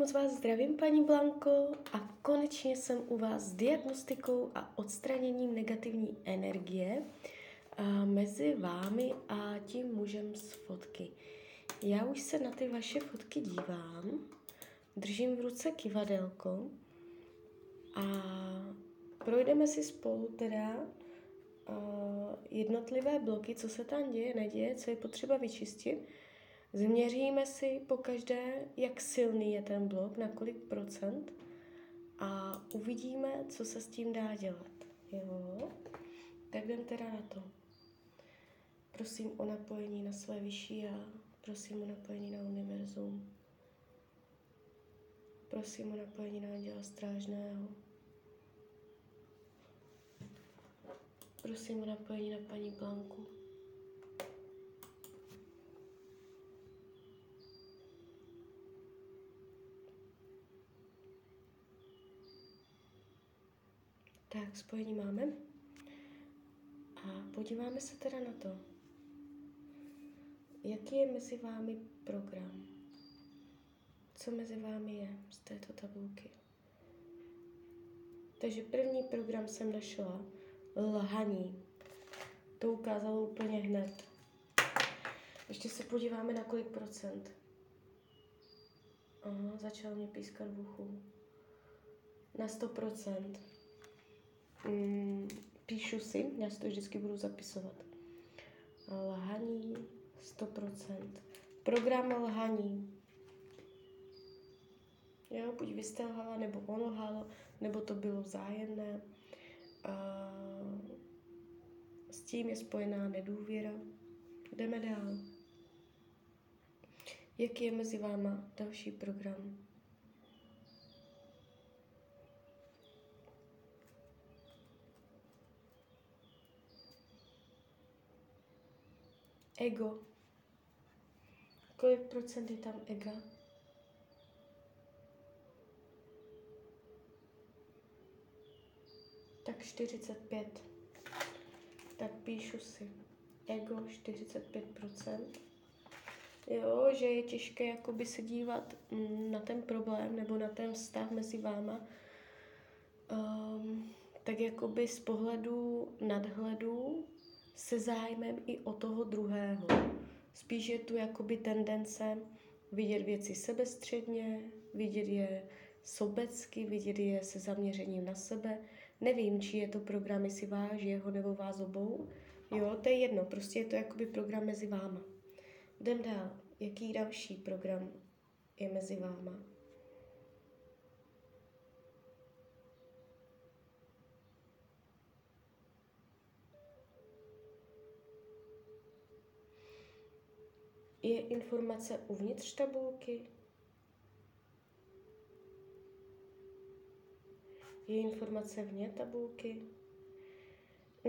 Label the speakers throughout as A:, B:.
A: moc vás zdravím, paní Blanko, a konečně jsem u vás s diagnostikou a odstraněním negativní energie mezi vámi a tím mužem z fotky. Já už se na ty vaše fotky dívám, držím v ruce kivadelko a projdeme si spolu teda jednotlivé bloky, co se tam děje, neděje, co je potřeba vyčistit Změříme si po každé, jak silný je ten blok, na kolik procent a uvidíme, co se s tím dá dělat. Jo? Tak jdem teda na to. Prosím o napojení na své vyšší já, prosím o napojení na univerzum, prosím o napojení na anděla strážného, prosím o napojení na paní Blanku. Tak, spojení máme. A podíváme se teda na to, jaký je mezi vámi program. Co mezi vámi je z této tabulky. Takže první program jsem našla lhaní. To ukázalo úplně hned. Ještě se podíváme na kolik procent. Aha, začal mě pískat v uchu. Na 100 procent mm, píšu si, já si to vždycky budu zapisovat. Lhaní 100%. Program lhaní. Jo, buď vy jste lhala, nebo on lhal, nebo to bylo vzájemné. A s tím je spojená nedůvěra. Jdeme dál. Jaký je mezi váma další program? Ego. Kolik procent je tam ega? Tak 45. Tak píšu si. Ego 45%. Jo, že je těžké jakoby se dívat mm, na ten problém nebo na ten vztah mezi váma. Um, tak jakoby z pohledu nadhledu se zájmem i o toho druhého. Spíš je tu jakoby tendence vidět věci sebestředně, vidět je sobecky, vidět je se zaměřením na sebe. Nevím, či je to program, jestli váš, jeho nebo vás obou. Jo, to je jedno, prostě je to jakoby program mezi váma. Jdem dál. Jaký další program je mezi váma? Je informace uvnitř tabulky, je informace vně tabulky.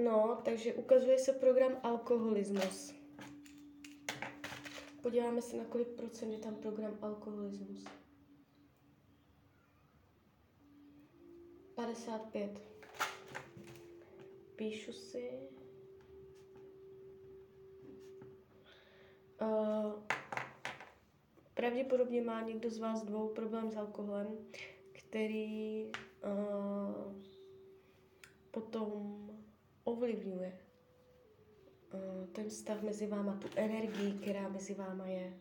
A: No, takže ukazuje se program alkoholismus. Podíváme se, na kolik procent je tam program alkoholismus. 55. Píšu si. Uh, pravděpodobně má někdo z vás dvou problém s alkoholem, který uh, potom ovlivňuje uh, ten vztah mezi váma, tu energii, která mezi váma je.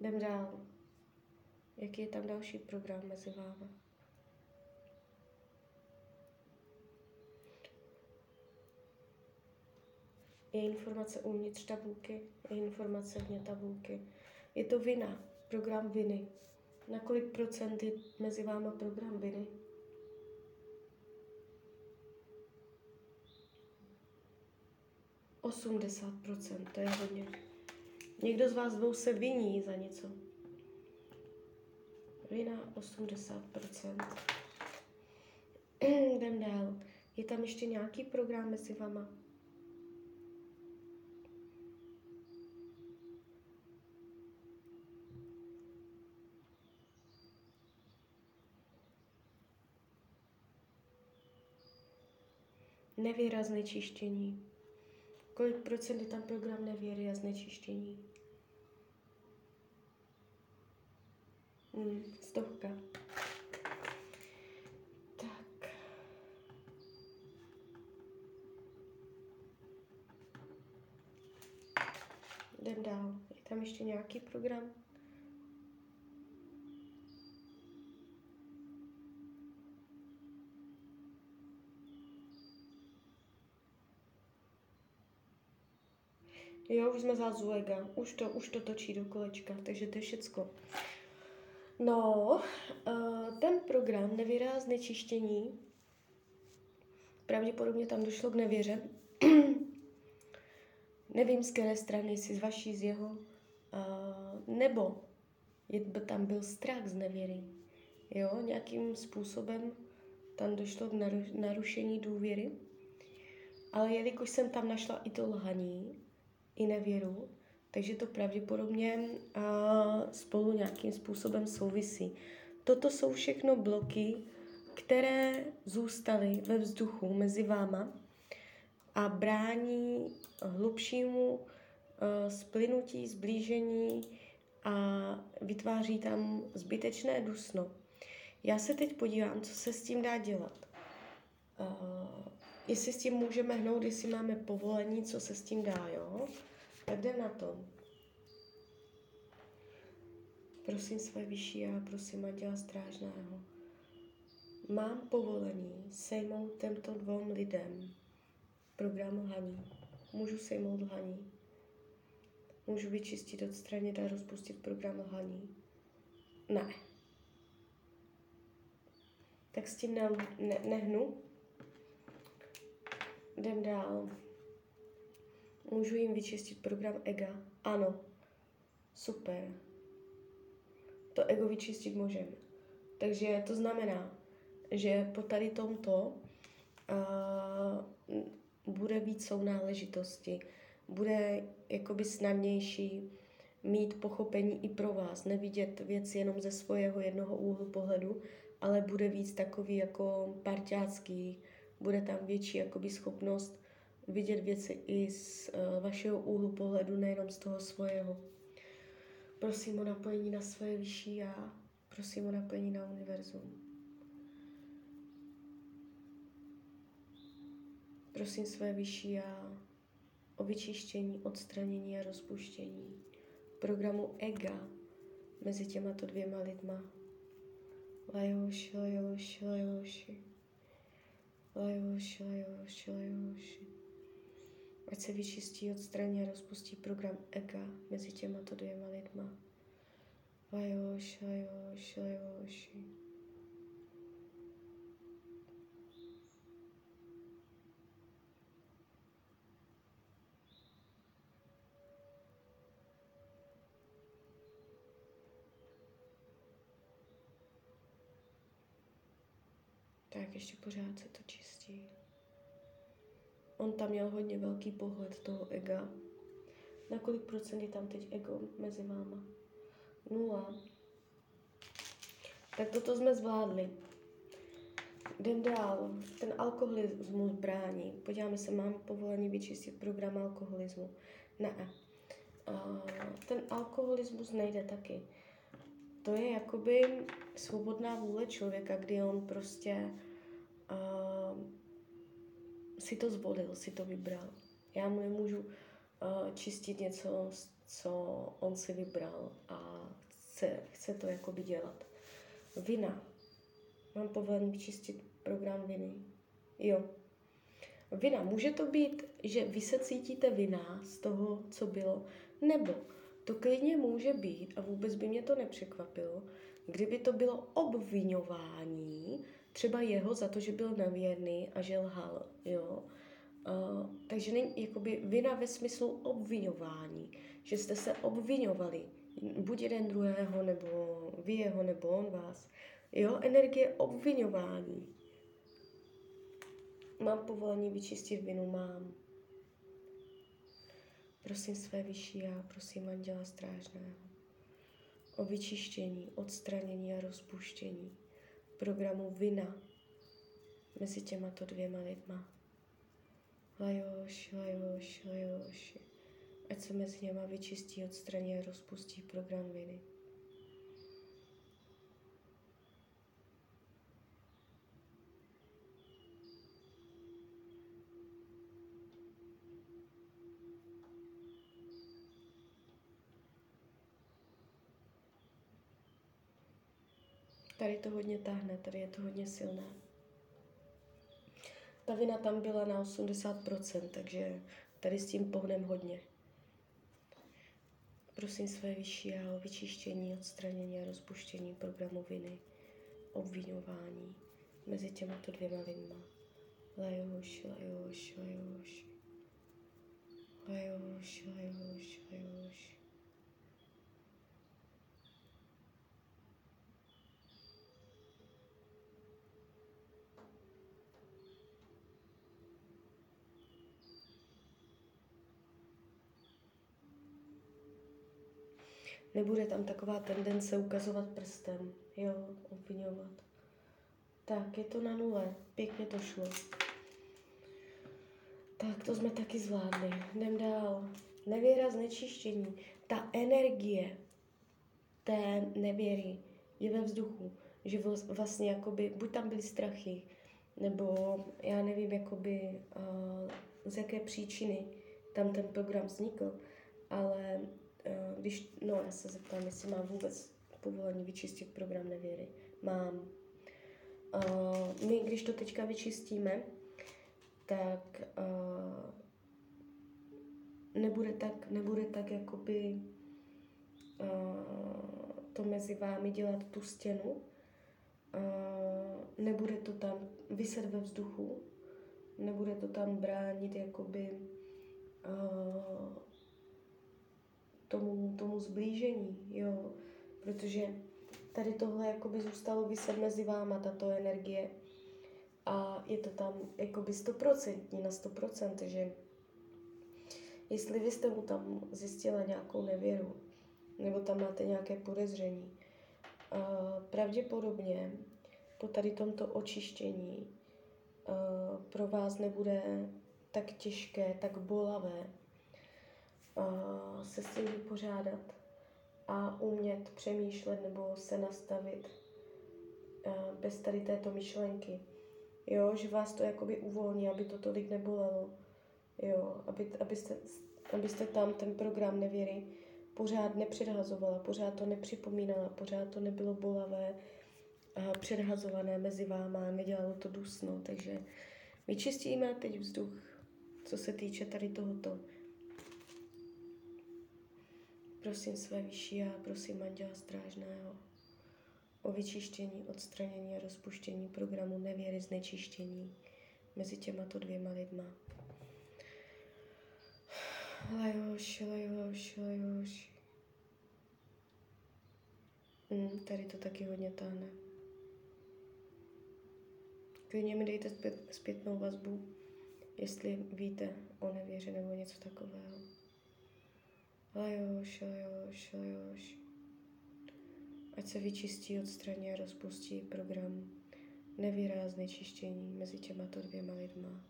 A: Jdem dál. Jaký je tam další program mezi váma? Je informace uvnitř tabulky, je informace vně tabulky. Je to vina, program viny. Na kolik procent je mezi váma program viny? Osmdesát procent, to je hodně. Někdo z vás dvou se viní za něco. Vina 80%. Jdem dál. Je tam ještě nějaký program mezi váma? Nevěra a znečištění. Kolik procent je tam program nevěry a znečištění? Hmm, stovka. Tak. Jdem dál. Je tam ještě nějaký program? Jo, už jsme za Zuega. Už to, už to točí do kolečka, takže to je všecko. No, uh, ten program nevěra znečištění, pravděpodobně tam došlo k nevěře. Nevím, z které strany, jestli z vaší, z jeho, uh, nebo je, tam byl strach z nevěry. Jo, nějakým způsobem tam došlo k narušení důvěry. Ale jelikož jsem tam našla i to lhaní, i nevěru, takže to pravděpodobně uh, spolu nějakým způsobem souvisí. Toto jsou všechno bloky, které zůstaly ve vzduchu mezi váma a brání hlubšímu splynutí, zblížení a vytváří tam zbytečné dusno. Já se teď podívám, co se s tím dá dělat. Uh, jestli s tím můžeme hnout, jestli máme povolení, co se s tím dá, jo? Tak jdem na to. Prosím své vyšší já, prosím Anděla Strážného. Mám povolení sejmout těmto dvou lidem program lhaní. Můžu sejmout lhaní. Můžu vyčistit, odstranit a rozpustit program lhaní. Ne. Tak s tím ne, ne, nehnu. Jdem dál. Můžu jim vyčistit program ega? Ano. Super. To ego vyčistit můžeme. Takže to znamená, že po tady tomto uh, bude víc sounáležitosti, bude jakoby snadnější mít pochopení i pro vás, nevidět věci jenom ze svého jednoho úhlu pohledu, ale bude víc takový jako parťácký, bude tam větší jakoby schopnost vidět věci i z uh, vašeho úhlu pohledu, nejenom z toho svého. Prosím o napojení na svoje vyšší já, prosím o napojení na univerzum. Prosím své vyšší já o vyčištění, odstranění a rozpuštění programu ega mezi těmato dvěma lidma. Lajoši, lajoši, lajoši. Lajoši, lajoši, lajoši. Ať se vyčistí, odstraní a rozpustí program ega mezi těmato dvěma lidma. Lajoši, lajoši, lajoši. Tak ještě pořád se to čistí. On tam měl hodně velký pohled toho ega. Na kolik procent je tam teď ego mezi váma? Nula. Tak toto jsme zvládli. Jdem dál. Ten alkoholismus brání. Podíváme se, mám povolení vyčistit program alkoholismu. Ne. ten alkoholismus nejde taky. To je jakoby svobodná vůle člověka, kdy on prostě uh, si to zvolil, si to vybral. Já mu nemůžu uh, čistit něco, co on si vybral a chce, chce to jakoby dělat. Vina. Mám povolení vyčistit program viny. Jo. Vina. Může to být, že vy se cítíte vina z toho, co bylo, nebo to klidně může být, a vůbec by mě to nepřekvapilo, kdyby to bylo obvinování třeba jeho za to, že byl nevěrný a že lhal, jo. Uh, takže není jakoby vina ve smyslu obvinování, že jste se obvinovali, buď jeden druhého, nebo vy jeho, nebo on vás. Jo, energie obvinování. Mám povolení vyčistit vinu, mám. Prosím své vyšší já, prosím Anděla Strážného o vyčištění, odstranění a rozpuštění programu vina mezi těmato dvěma lidma. Lajoši, lajoši, lajoši. Ať se mezi něma vyčistí, odstraní a rozpustí program viny. Tady to hodně táhne, tady je to hodně silné. Ta vina tam byla na 80%, takže tady s tím pohnem hodně. Prosím své vyšší a o vyčištění, odstranění a rozpuštění programu viny, obvinování mezi těmito dvěma lidma. Lajoš, lajoš, lajoš. Lajoš, lajoš, lajoš. Nebude tam taková tendence ukazovat prstem, jo, obvinovat. Tak, je to na nule. Pěkně to šlo. Tak, to jsme taky zvládli. Jdem dál. Nevěra znečištění. Ta energie té nevěry je ve vzduchu. Že vlastně jakoby, buď tam byly strachy, nebo já nevím, jakoby, uh, z jaké příčiny tam ten program vznikl, ale když, no já se zeptám, jestli mám vůbec povolení vyčistit program nevěry. Mám. Uh, my, když to teďka vyčistíme, tak uh, nebude tak, nebude tak jakoby uh, to mezi vámi dělat tu stěnu, uh, nebude to tam vyset ve vzduchu, nebude to tam bránit jakoby uh, tomu, tomu zblížení, jo, protože tady tohle jakoby zůstalo vyset mezi váma, tato energie. A je to tam jakoby stoprocentní na 100%, že jestli vy jste mu tam zjistila nějakou nevěru, nebo tam máte nějaké podezření, pravděpodobně po tady tomto očištění pro vás nebude tak těžké, tak bolavé se s tím vypořádat a umět přemýšlet nebo se nastavit bez tady této myšlenky. Jo, že vás to jakoby uvolní, aby to tolik nebolelo. Jo, aby, abyste, abyste tam ten program nevěry pořád nepředhazovala, pořád to nepřipomínala, pořád to nebylo bolavé a předhazované mezi váma, nedělalo to dusno, takže vyčistíme teď vzduch, co se týče tady tohoto. Prosím své vyšší a prosím Anděla Strážného o vyčištění, odstranění a rozpuštění programu nevěry znečištění mezi těmato dvěma lidma. Lajoš, lajoš, lajoš. Mm, tady to taky hodně táhne. Klidně mi dejte zpět, zpětnou vazbu, jestli víte o nevěře nebo něco takového. Lajoš, lajoš, lajoš. Ať se vyčistí, odstraní a rozpustí program nevýrazné čištění mezi těmato dvěma lidma.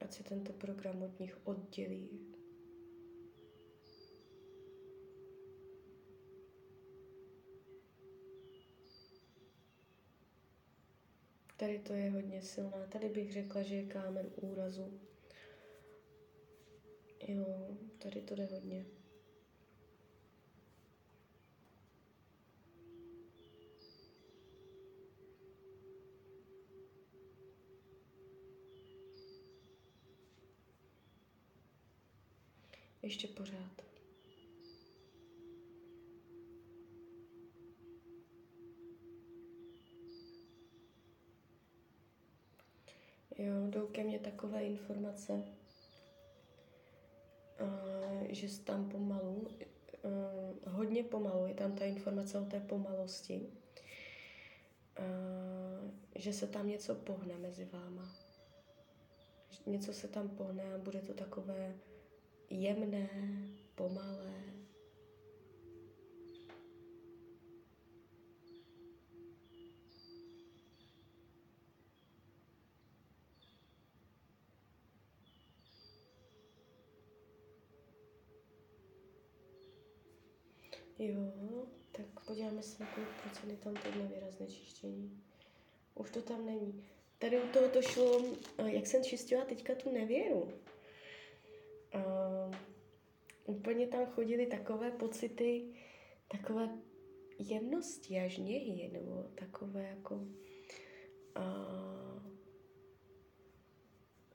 A: Ať se tento program od nich oddělí. Tady to je hodně silná. Tady bych řekla, že je kámen úrazu. Jo, tady to jde hodně. Ještě pořád. Jo, jdou ke mně takové informace, že tam pomalu, hodně pomalu, je tam ta informace o té pomalosti, že se tam něco pohne mezi váma. Něco se tam pohne a bude to takové jemné, pomalé. Jo, tak podíváme se, kolik procent je tam teď nevýrazné čištění. Už to tam není. Tady u toho to šlo, jak jsem čistila teďka tu nevěru. Uh, úplně tam chodily takové pocity, takové jemnosti a žněhy, nebo takové jako, a,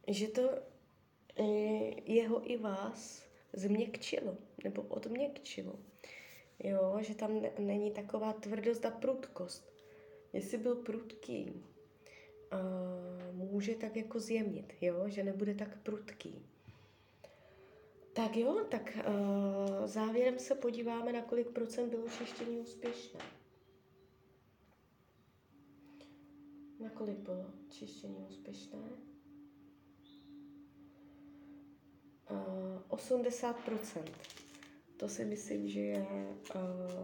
A: že to e, jeho i vás změkčilo, nebo odměkčilo. Jo, že tam ne, není taková tvrdost a prudkost. Jestli byl prudký, uh, může tak jako zjemnit, jo, že nebude tak prudký. Tak jo, tak uh, závěrem se podíváme, na kolik procent bylo čištění úspěšné. Na kolik bylo čištění úspěšné? Uh, 80%. To si myslím, že je uh,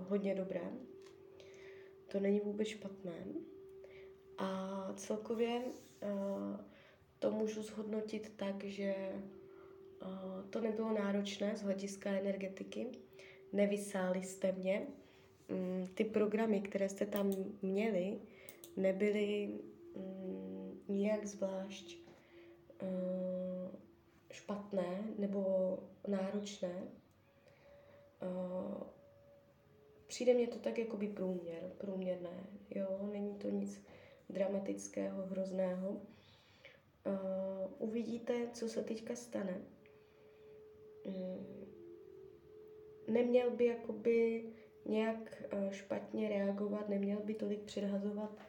A: hodně dobré. To není vůbec špatné. A celkově uh, to můžu zhodnotit tak, že uh, to nebylo náročné z hlediska energetiky. Nevysáli jste mě. Um, ty programy, které jste tam měli, nebyly um, nijak zvlášť uh, špatné nebo náročné. Uh, přijde mně to tak jako by průměr, průměrné, jo, není to nic dramatického, hrozného. Uh, uvidíte, co se teďka stane. Um, neměl by jakoby nějak uh, špatně reagovat, neměl by tolik předhazovat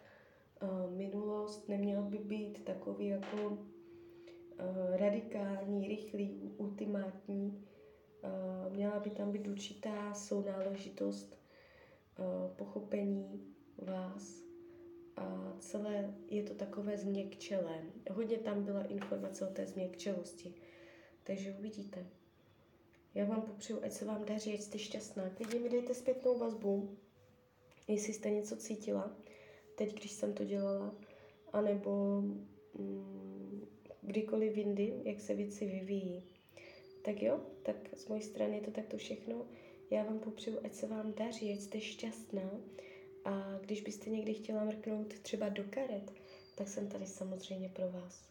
A: uh, minulost, neměl by být takový jako uh, radikální, rychlý, ultimátní. Uh, měla by tam být určitá sounáležitost, uh, pochopení vás a celé je to takové změkčelé. Hodně tam byla informace o té změkčelosti. Takže uvidíte. Já vám popřeju, ať se vám daří, ať jste šťastná. Klidně mi dejte zpětnou vazbu, jestli jste něco cítila, teď, když jsem to dělala, anebo mm, kdykoliv jindy, jak se věci vyvíjí. Tak jo, tak z mojí strany je to takto všechno. Já vám popřeju, ať se vám daří, ať jste šťastná. A když byste někdy chtěla mrknout třeba do karet, tak jsem tady samozřejmě pro vás.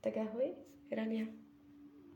A: Tak ahoj, Rania.